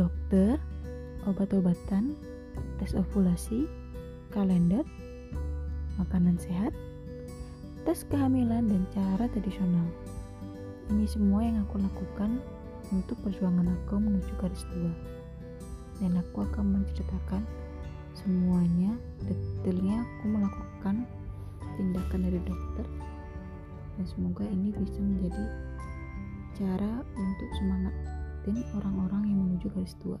dokter, obat-obatan, tes ovulasi, kalender, makanan sehat, tes kehamilan dan cara tradisional. Ini semua yang aku lakukan untuk perjuangan aku menuju garis tua. Dan aku akan menceritakan semuanya detailnya aku melakukan tindakan dari dokter dan semoga ini bisa menjadi cara untuk semangatin orang-orang menuju garis tua.